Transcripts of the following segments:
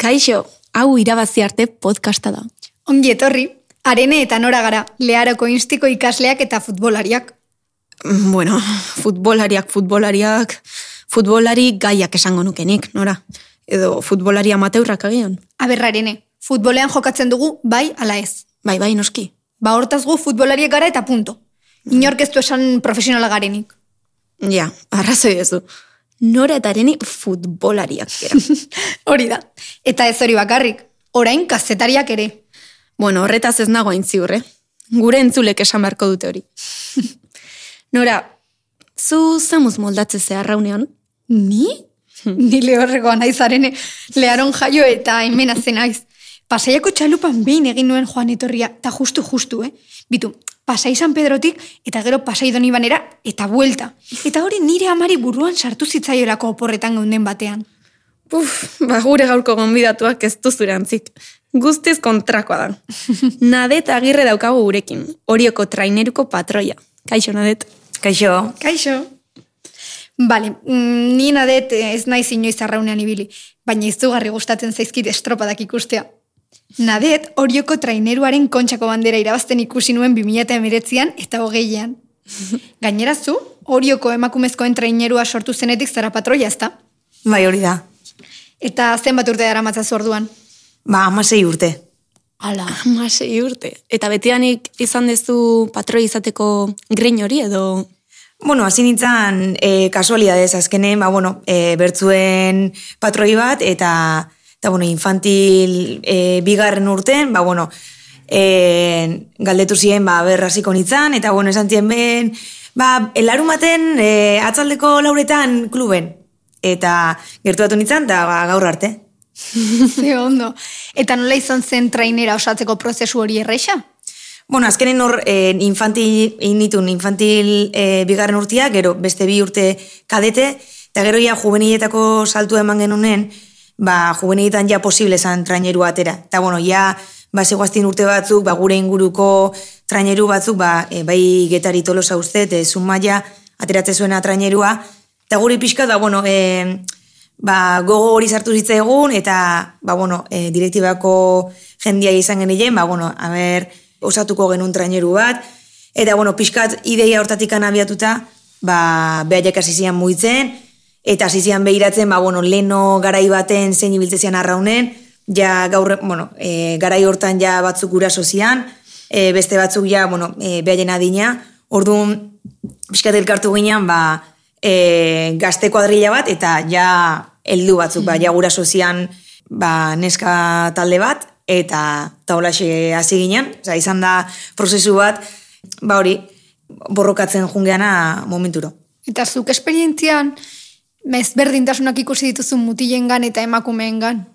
Kaixo, hau irabazi arte podcasta da. Ongi etorri, arene eta nora gara, leharoko instiko ikasleak eta futbolariak. Bueno, futbolariak, futbolariak, futbolari gaiak esango nukenik, nora. Edo futbolari amateurrak agian. Aber, arene, futbolean jokatzen dugu bai ala ez. Bai, bai, noski. Ba hortaz gu futbolariek gara eta punto. Inork ez du esan profesionala garenik. Ja, arrazoi ez du. Nora eta areni futbolariak gera. Hori da. Eta ez hori bakarrik, orain kazetariak ere. bueno, horretaz ez nago hain ziur, eh? Gure entzulek esan beharko dute hori. Nora, zu zamuz moldatze zeharraunean? Ni? Ni lehorregoa naiz arene, leharon jaio eta hemen zen naiz. Pasaiako txalupan behin egin nuen joan etorria, eta justu, justu, eh? Bitu, pasai San Pedrotik eta gero pasai donibanera eta buelta. Eta hori nire amari buruan sartu zitzaiolako oporretan geunden batean. Uf, ba gure gaurko gonbidatuak ez duzurantzik. Guztiz kontrakoa da. Nadet agirre daukagu gurekin, horioko traineruko patroia. Kaixo, Nadet. Kaixo. Kaixo. Bale, mm, ni nadet ez naiz inoiz arraunean ibili, baina izugarri gustatzen zaizkit estropadak ikustea. Nadet horioko traineruaren kontxako bandera irabazten ikusi nuen 2008an eta hogeian. Gainera zu, horioko emakumezkoen trainerua sortu zenetik zara patroia ezta? Bai, hori da. Eta zenbat urte dara matzazu orduan? Ba, amasei urte. Ala. Hamasei urte. Eta betianik izan dezu patroi izateko grein hori edo... Bueno, hasi nintzen e, kasualidadez azkenen, ba, bueno, e, bertzuen patroi bat, eta, eta bueno, infantil e, bigarren urten, ba, bueno, e, galdetu ziren, ba, berraziko nintzen, eta, bueno, esan zien ben, ba, elarumaten e, atzaldeko lauretan kluben. Eta gertuatu nintzen, eta ba, gaur arte. Ze ondo. Eta nola izan zen trainera osatzeko prozesu hori erreixa? Bueno, azkenen hor eh, infantil, initun infantil eh, bigarren urtia, gero beste bi urte kadete, eta gero ja juveniletako saltu eman genunen, ba, juveniletan ja posible zan traineru atera. Eta bueno, ja, ba, zegoaztin urte batzuk, ba, gure inguruko traineru batzuk, ba, e, bai getari tolosa uste, e, zumaia, ateratze zuena trainerua, eta guri pixka, da, bueno, e, ba, gogo hori sartu zitza egun, eta, ba, bueno, e, direktibako jendia izan genien, ba, bueno, a ber, osatuko genuen traineru bat, eta, bueno, pixkat ideia hortatik abiatuta, ba, behaiek hasi zian muitzen, eta hasi zian behiratzen, ba, bueno, leno garai baten zein ibiltzezian arraunen, ja gaur, bueno, e, garai hortan ja batzuk guraso zian, e, beste batzuk ja, bueno, e, behaien adina, orduan, pixkat elkartu ginean, ba, e, gazte kuadrilla bat, eta ja heldu batzuk, ba, ja guraso zian, ba, neska talde bat, eta taulaxe hasi ginen, Osa, izan da prozesu bat, ba hori, borrokatzen jungeana momenturo. Eta zuk esperientzian, mez berdintasunak ikusi dituzun mutilengan eta emakumeengan.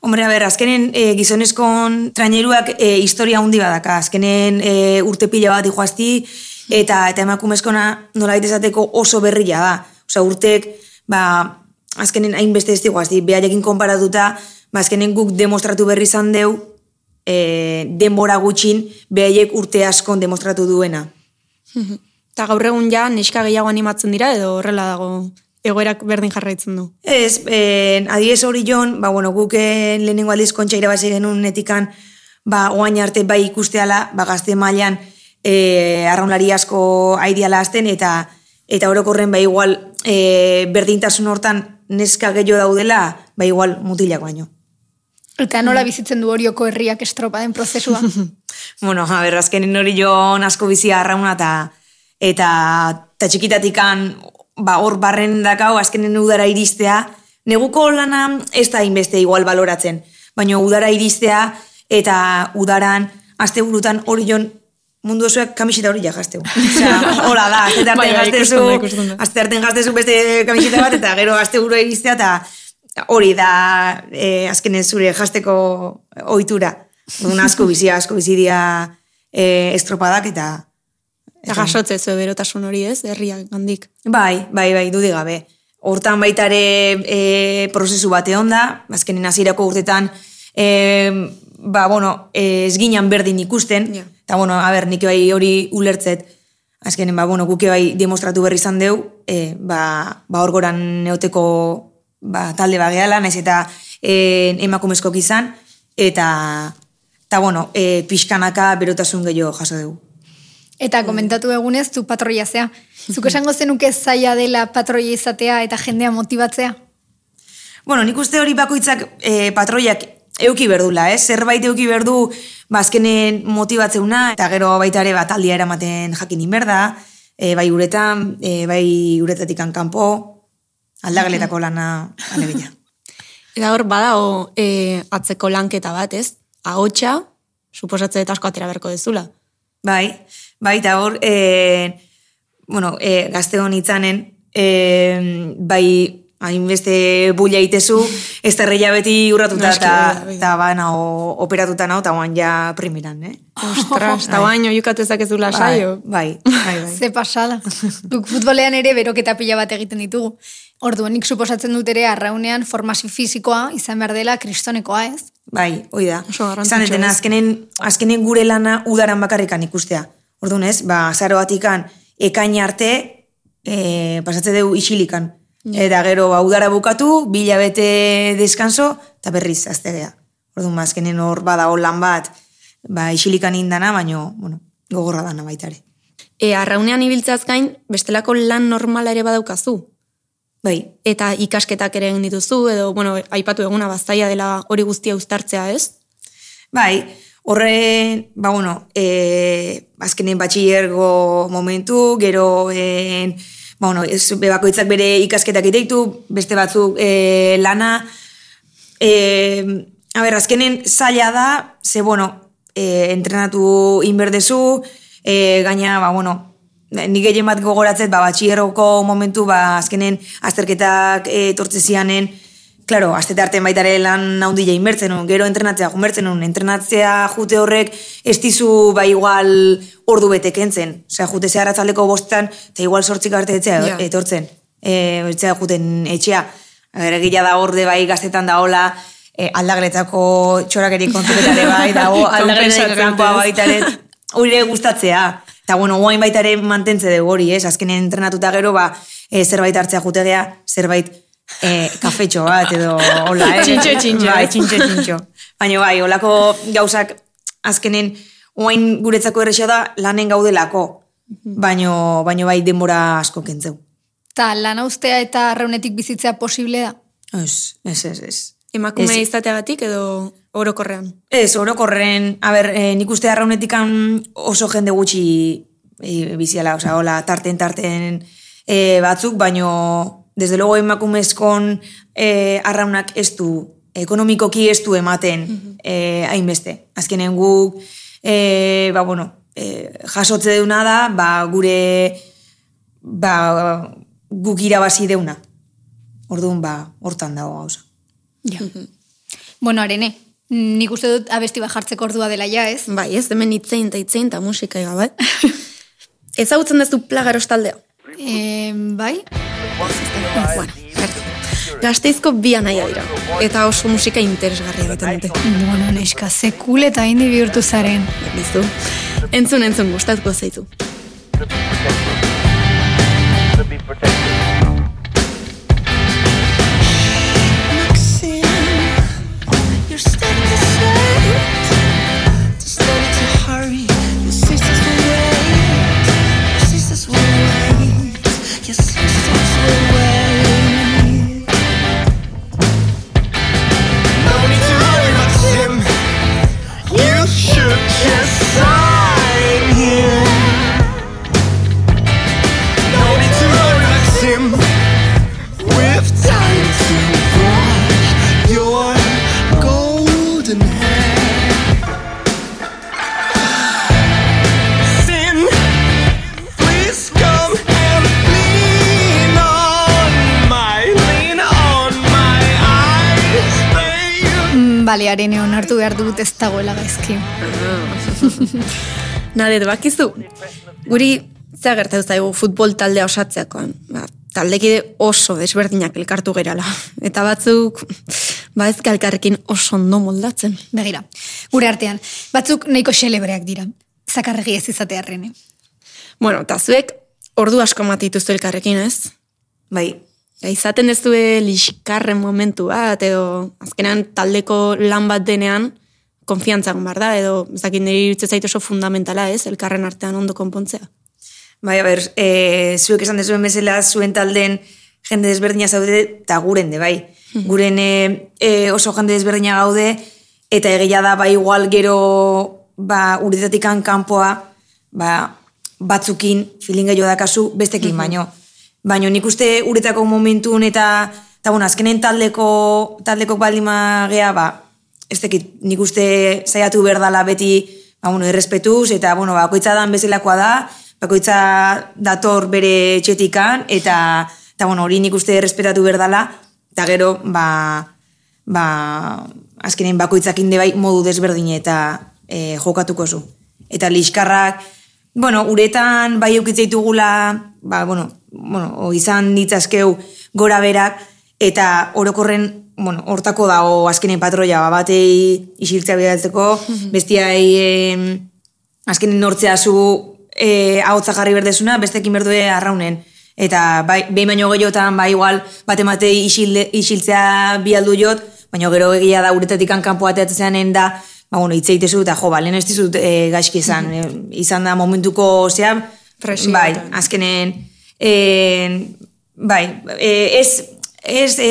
Hombre, a ber, azkenen e, gizonezkon traineruak e, historia handi badaka, azkenen e, urte pila bat dihoazti, eta eta emakumezkona nola esateko oso berria da. Osa, urtek, ba, azkenen hainbeste ez dihoazti, beharekin konparatuta, ba, azkenen guk demostratu berri izan deu, e, denbora gutxin, behaiek urte askon demostratu duena. Eta gaur egun ja, neska gehiago animatzen dira edo horrela dago egoerak berdin jarraitzen du. Ez, eh, adiez hori jon, ba, bueno, guk eh, lehenengo aldiz kontxa irabazi genuen netikan, ba, oain arte bai ikusteala, ba, gazte mailan eh, arraunlari asko aidiala azten, eta eta orokorren, ba, igual, eh, berdintasun hortan neska gehiago daudela, ba, igual, mutilak baino. Eta nola bizitzen du horioko herriak estropa den prozesua. bueno, a ber, azkenen hori jon asko bizia arrauna, eta eta, eta txikitatikan ba, hor barren dakau, azkenen udara iristea, neguko lana ez da inbeste igual baloratzen, baina udara iristea eta udaran aste burutan hori jon mundu osoak kamiseta hori ja jazteu. Osea, hola da, azte Bai, bai, arten gaztezu, ikusten da. azte arten gaztezu beste kamiseta bat, eta gero aste burua iristea, eta hori da e, azkenen zure jasteko ohitura. Un asko bizia, asko bizidia e, estropadak, eta Eta jasotze zu berotasun hori ez, herriak gandik. Bai, bai, bai, dudik gabe. Hortan baita ere e, prozesu bate onda, azkenen hasierako urtetan, e, ba, bueno, e, ez ginen berdin ikusten, eta, bueno, a ber, nik bai hori ulertzet, azkenen, ba, bueno, guke bai demostratu berri izan deu, e, ba, ba hor goran neoteko ba, talde bageala, naiz eta e, emakumezkok izan, eta, eta bueno, e, pixkanaka berotasun gehiago jaso dugu. Eta komentatu egunez, zu patroia zea. Zuk esango zenuke zaila dela patroia izatea eta jendea motibatzea? Bueno, nik uste hori bakoitzak e, patroiak euki berdula, eh? zerbait euki berdu bazkenen motibatzeuna, eta gero baita ere bat aldia eramaten jakin inberda, e, bai uretan, e, bai uretatik kanpo, aldagaletako lana alegia. Eta hor, badao e, atzeko lanketa bat, ez? Ahotsa, suposatze eta asko atera berko dezula. Bai, bai, eta hor, e, bueno, e, gazte honitzanen, e, bai, hainbeste bulla itezu, ez terreia beti urratuta eta bai da, bai da. eta ba, nao, operatuta nao, eta guan ja primiran, eh? Ostras, eta baino jukatezak ez dula saio. Bai, bai, bai. Ze pasada. Guk futbolean ere beroketa pila bat egiten ditugu. Orduan, nik suposatzen dut ere arraunean formazio fisikoa izan behar dela kristonekoa, ez? Bai, hoi da. Oso garrantzitsua Izan azkenen, azkenen gure lana udaran bakarrikan ikustea. Orduan ez, ba, zaro batikan, ekain arte, e, pasatze dugu isilikan. Eta gero, ba, udara bukatu, bila bete deskanso, eta berriz, aztegea. Orduan, ba, azkenen hor badago lan bat, ba, isilikan indana, baino, bueno, gogorra dana baita ere. E, arraunean ibiltzeaz gain, bestelako lan normala ere badaukazu. Bai, Eta ikasketak ere egin dituzu, edo, bueno, aipatu eguna baztaia dela hori guztia uztartzea, ez? Bai, horre, ba, bueno, e, azkenen batxillergo momentu, gero, e, ba, bueno, ez, be, bakoitzak bere ikasketak iteitu, beste batzuk e, lana, e, a ber, azkenen zaila da, ze, bueno, e, entrenatu inberdezu, e, gaina, ba, bueno, nik gehien bat gogoratzet, ba, batxillerroko momentu, ba, azkenen azterketak e, tortze zianen, Claro, azte arte baitare lan haundila inbertzen nun, gero entrenatzea junbertzen nun, entrenatzea jute horrek ez dizu ba igual ordu bete kentzen. Osea, jute zehar atzaldeko bostetan, eta igual sortzik arte etzea Ja. etortzen. E, etzea juten etxea. Gero gila da orde bai gaztetan da hola, e, aldagletako txorakeri kontzepetare bai, dago aldagletako Konpensatzen kanpoa baita ere, hori ere gustatzea. Eta bueno, guain baita ere mantentze dugu hori, ez? Azkenen entrenatuta gero, ba, e, zerbait hartzea jutegea, zerbait e, kafetxo bat edo hola, eh? Txintxo, txintxo. Bai, txintxo, txintxo. Baina bai, holako gauzak azkenen oain guretzako errexea da lanen gaudelako. Baino, baino bai denbora asko kentzeu. Ta lana ustea eta arraunetik bizitzea posible da. Ez, ez, ez, ez. Emakume izateagatik edo orokorrean. Ez, orokorren, a ber, e, nik uste arraunetikan oso jende gutxi e, biziala, osea, hola, tarten, tarten e, batzuk, baino, desde luego emakumezkon e, arraunak ez du, ekonomikoki ez du ematen e, hainbeste. Azkenen guk, e, ba, bueno, e, jasotze deuna da, ba, gure, ba, guk irabazi deuna. Orduan, ba, hortan dago gauza. Ja. bueno, arene, nik uste dut abesti bat jartzeko ordua dela ja, ez? Bai, ez hemen itzein eta itzein eta musika ega, bai? Ezagutzen duzu plagaros taldea? E, bai? Gazteizko bi anaia dira. Eta oso musika interesgarria egiten dute. Bueno, neska, sekul eta indi bihurtu zaren. Bizu. Entzun, entzun, gustatuko zaizu. Babe. Mm, Bale, arene onartu behar dut ez dagoela gaizki. Nadet, bakizu, guri zea gertatu zaigu futbol taldea osatzeakoan. Ba, taldekide oso desberdinak elkartu gerala. Eta batzuk, ba ez elkarrekin oso ondo moldatzen. Begira, gure artean, batzuk nahiko xelebreak dira. Zakarregi ez izate arrene. Bueno, eta zuek ordu asko matituztu elkarrekin, ez? Bai, izaten ez due liskarren momentu bat, edo azkenean taldeko lan bat denean, konfiantza egon behar da, edo ezakit niri iruditzen zait oso fundamentala ez, elkarren artean ondo konpontzea. Bai, a ber, e, zuek esan dezuen bezala, zuen talden jende desberdina zaude, eta guren de, bai. Guren e, oso jende desberdina gaude, eta egia da, bai, igual gero, ba, uretatikan kanpoa, ba, batzukin, filinga jo dakazu, bestekin baino. Baino nik uste uretako momentun eta, eta bueno, azkenen taldeko, taldeko baldima gea, ba, ez dakit, nik uste saiatu berdala beti, ba, bueno, errespetuz, eta, bueno, bakoitza dan bezalakoa da, bakoitza dator bere txetikan, eta, eta bueno, hori nik uste errespetatu berdala, eta gero, ba, ba, azkenen bakoitzakin de bai modu desberdin eta e, jokatuko zu. Eta liskarrak, bueno, uretan bai eukitze ditugula, ba, bueno, bueno, izan ditzazkeu gora berak, eta orokorren, bueno, hortako dago azkenen patroia, ba, batei isiltzea bidaltzeko, bestiai em, azkenen nortzea zu e, ahotza jarri berdezuna, bestekin berdue arraunen. Eta bai, behin baino gehiotan, bai igual, bat ematei isilde, isiltzea bialdu jot, baina gero egia da uretatik kanpo ateatzen da, ba, bueno, hitz egitezu, eta jo, ba, ez dizut e, gaizki izan, e, izan da momentuko zea, Presioetan. bai, azkenen, e, bai, e, ez, ez e,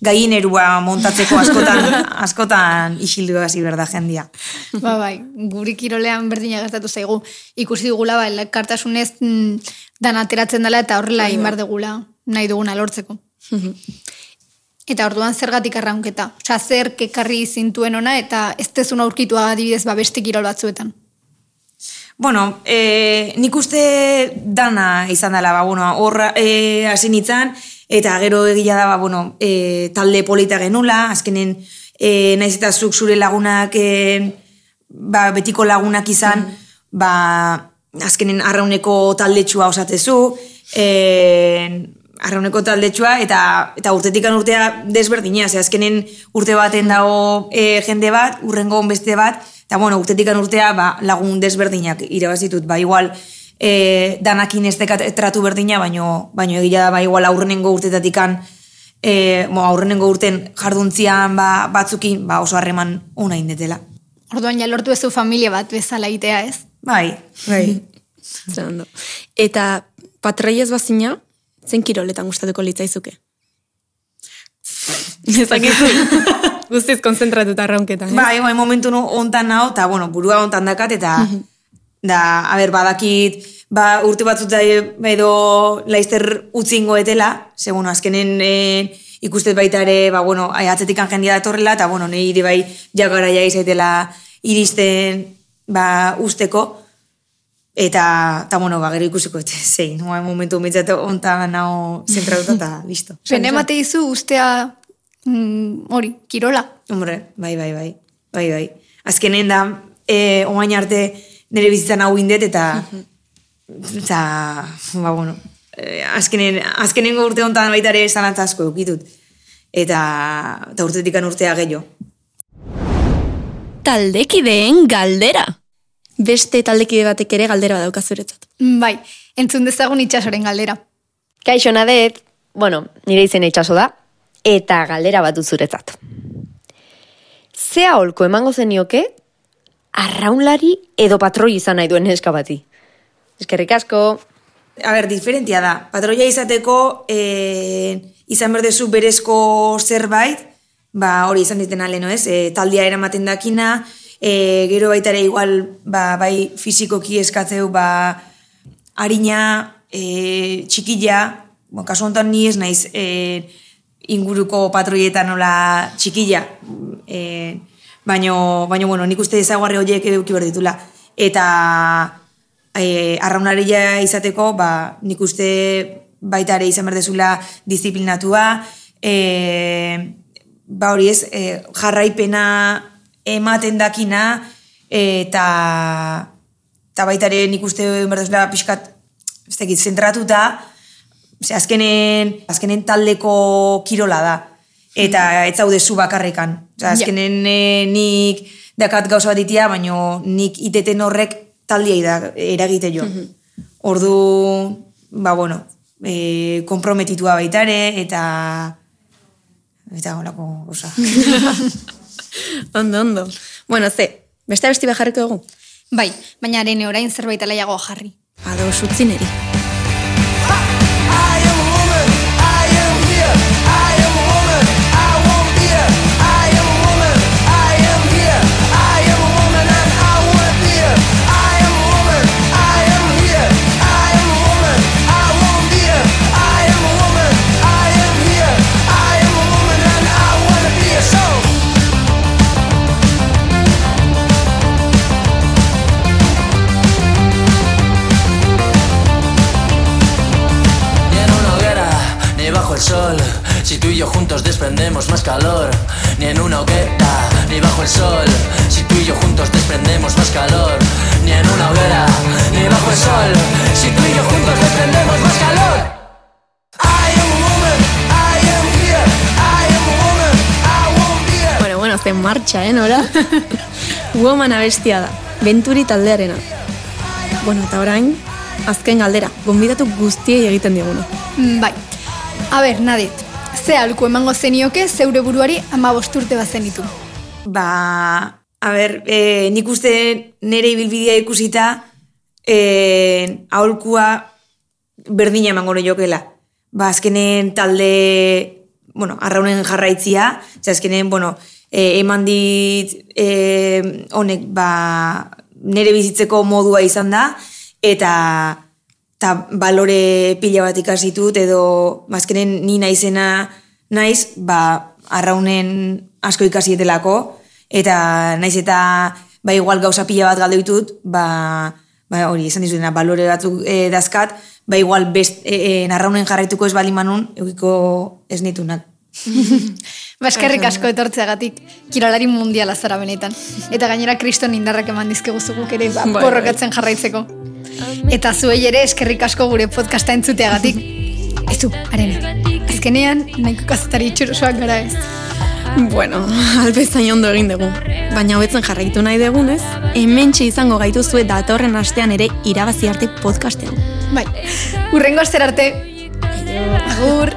gainerua montatzeko askotan, askotan isildu hasi berda jendia. Ba, bai, guri kirolean berdina gertatu zaigu. Ikusi dugula, ba, elkartasunez mm, dan ateratzen dela eta horrela inbar dugula nahi duguna lortzeko. eta orduan zergatik arraunketa. Osa, zer kekarri zintuen ona eta ez tezun aurkitu adibidez ba, beste kirol batzuetan. Bueno, e, nik uste dana izan dela, ba, bueno, hor e, hasi nintzen, eta gero egia da, ba, bueno, e, talde polita genula, azkenen e, naiz eta zuk zure lagunak, e, ba, betiko lagunak izan, ba, azkenen arrauneko taldetsua osatezu, e, arrauneko taldetsua, eta, eta urtetikan urtea desberdina, ze azkenen urte baten dago e, jende bat, urrengo beste bat, eta bueno, urtetikan urtea ba, lagun desberdinak irabazitut, ba igual e, danakin ez dekat tratu berdina, baino, baino egia da ba igual aurrenengo urtetatikan e, mo, aurrenengo urten jarduntzian ba, batzukin ba, oso harreman ona indetela. Orduan ja lortu ezu familia bat bezala itea, ez? Bai, bai. Eta patreiez bazina, zen kiroletan gustatuko litzaizuke? Ezakizu. Guztiz konzentratuta arraunketan. ez? Bai, bai, momentu no, ontan nao, eta, bueno, burua ontan dakat, eta, da, a ber, badakit, ba, urte batzuta edo laizter utzingo etela, ze, bueno, azkenen e, ikustet baita ere, ba, bueno, ai, atzetikan jendia datorrela, eta, bueno, nire bai jakara ja izaitela iristen, ba, usteko, eta, eta, bueno, ba, gero ikusiko, et, zein, no, momentu mitzat ontan nao zentratuta, eta, listo. Pene emate izu ustea mm, hori, kirola. Hombre, bai, bai, bai. Bai, bai. Azkenen da, e, oain arte nire bizitzan hau indet, eta, eta, ba, bueno, e, azkenen, azkenengo urte honetan baita ere zalantza asko eukitut. Eta, eta urtetik urtea gehiago. Taldekideen galdera. Beste taldekide batek ere galdera dauka zuretzat. Bai, entzun dezagun itxasoren galdera. Kaixo nadet, bueno, nire izena itxaso da, eta galdera bat zuretzat. Zea holko emango zenioke, arraunlari edo patroi izan nahi duen neska bati. Eskerrik asko, A ber, diferentia da. Patroia izateko e, izan berdezu berezko zerbait, ba hori izan ditena leno ez, e, taldia eramaten dakina, e, gero baita ere igual, ba, bai fizikoki eskatzeu, ba, harina, e, txikila, bon, kasu honetan ni ez naiz, e, inguruko patroietan nola txikila, e, baino, baino, bueno, nik uste ezaguarri horiek eduki behar ditula. Eta, e, arraunaria izateko, ba, nik uste baita ere izan berdezula disiplinatua, e, ba hori ez, e, jarraipena ematen dakina, eta, eta baita ere nik uste berdezula pixkat, ez dakit, zentratuta, ze azkenen, azkenen taldeko kirola da. Eta ez zaude zu bakarrekan. Osea, azkenen eh, nik dakat gauza bat itia, baino nik iteten horrek taldiei da eragite jo. Ordu, ba bueno, e, komprometitua baitare, eta eta holako, osa. Ondo, ondo. Bueno, ze, beste abesti beharriko dugu? Bai, baina arene orain zerbait alaiago jarri. Ado, sutzi neri. El sol. Si tú y yo juntos desprendemos más calor. Ni en una hoguera, ni bajo el sol. Si tú y yo juntos desprendemos más calor. Ni en una hoguera, ni bajo el sol. Si tú y yo juntos desprendemos más calor. I am a woman, I am here. I am a woman, I won't be here. Bueno, bueno, zen martxa, eh, nora? Woman abestia da, Venturi taldearena. Bueno, eta orain, azken galdera, gonbidatu guztiei egiten diguna. Mm, Bai. A ber, nadet, ze alku emango zenioke zeure buruari ama urte bazenitu. Ba, a ber, e, nik uste nire ibilbidea ikusita, e, aholkua berdina emango jokela. Ba, azkenen talde, bueno, arraunen jarraitzia, ze azkenen, bueno, e, eman dit e, honek, ba, nire bizitzeko modua izan da, eta eta balore pila bat ikasitut, edo bazkenen ni naizena naiz, ba, arraunen asko ikasietelako, eta naiz eta ba igual gauza pila bat galde ditut, ba, ba hori, esan dizutena, balore batzuk e, dazkat, ba igual best, e, e, narraunen jarraituko ez bali manun, eukiko ez nitunak. Baskerrik asko etortzeagatik, kirolari mundiala zara benetan. Eta gainera kriston indarrak eman dizkegu zuguk ere ba, Bai, borrokatzen jarraitzeko. Eta zuei ere eskerrik asko gure podcasta entzuteagatik. Ez du, arene. Azkenean, nahiko kazetari itxurosoak gara ez. Bueno, albezain ondo egin dugu. Baina hobetzen jarraitu nahi dugunez, hementxe izango gaituzue datorren astean ere irabazi arte podcastean. Bai, urrengo aster arte. Agur.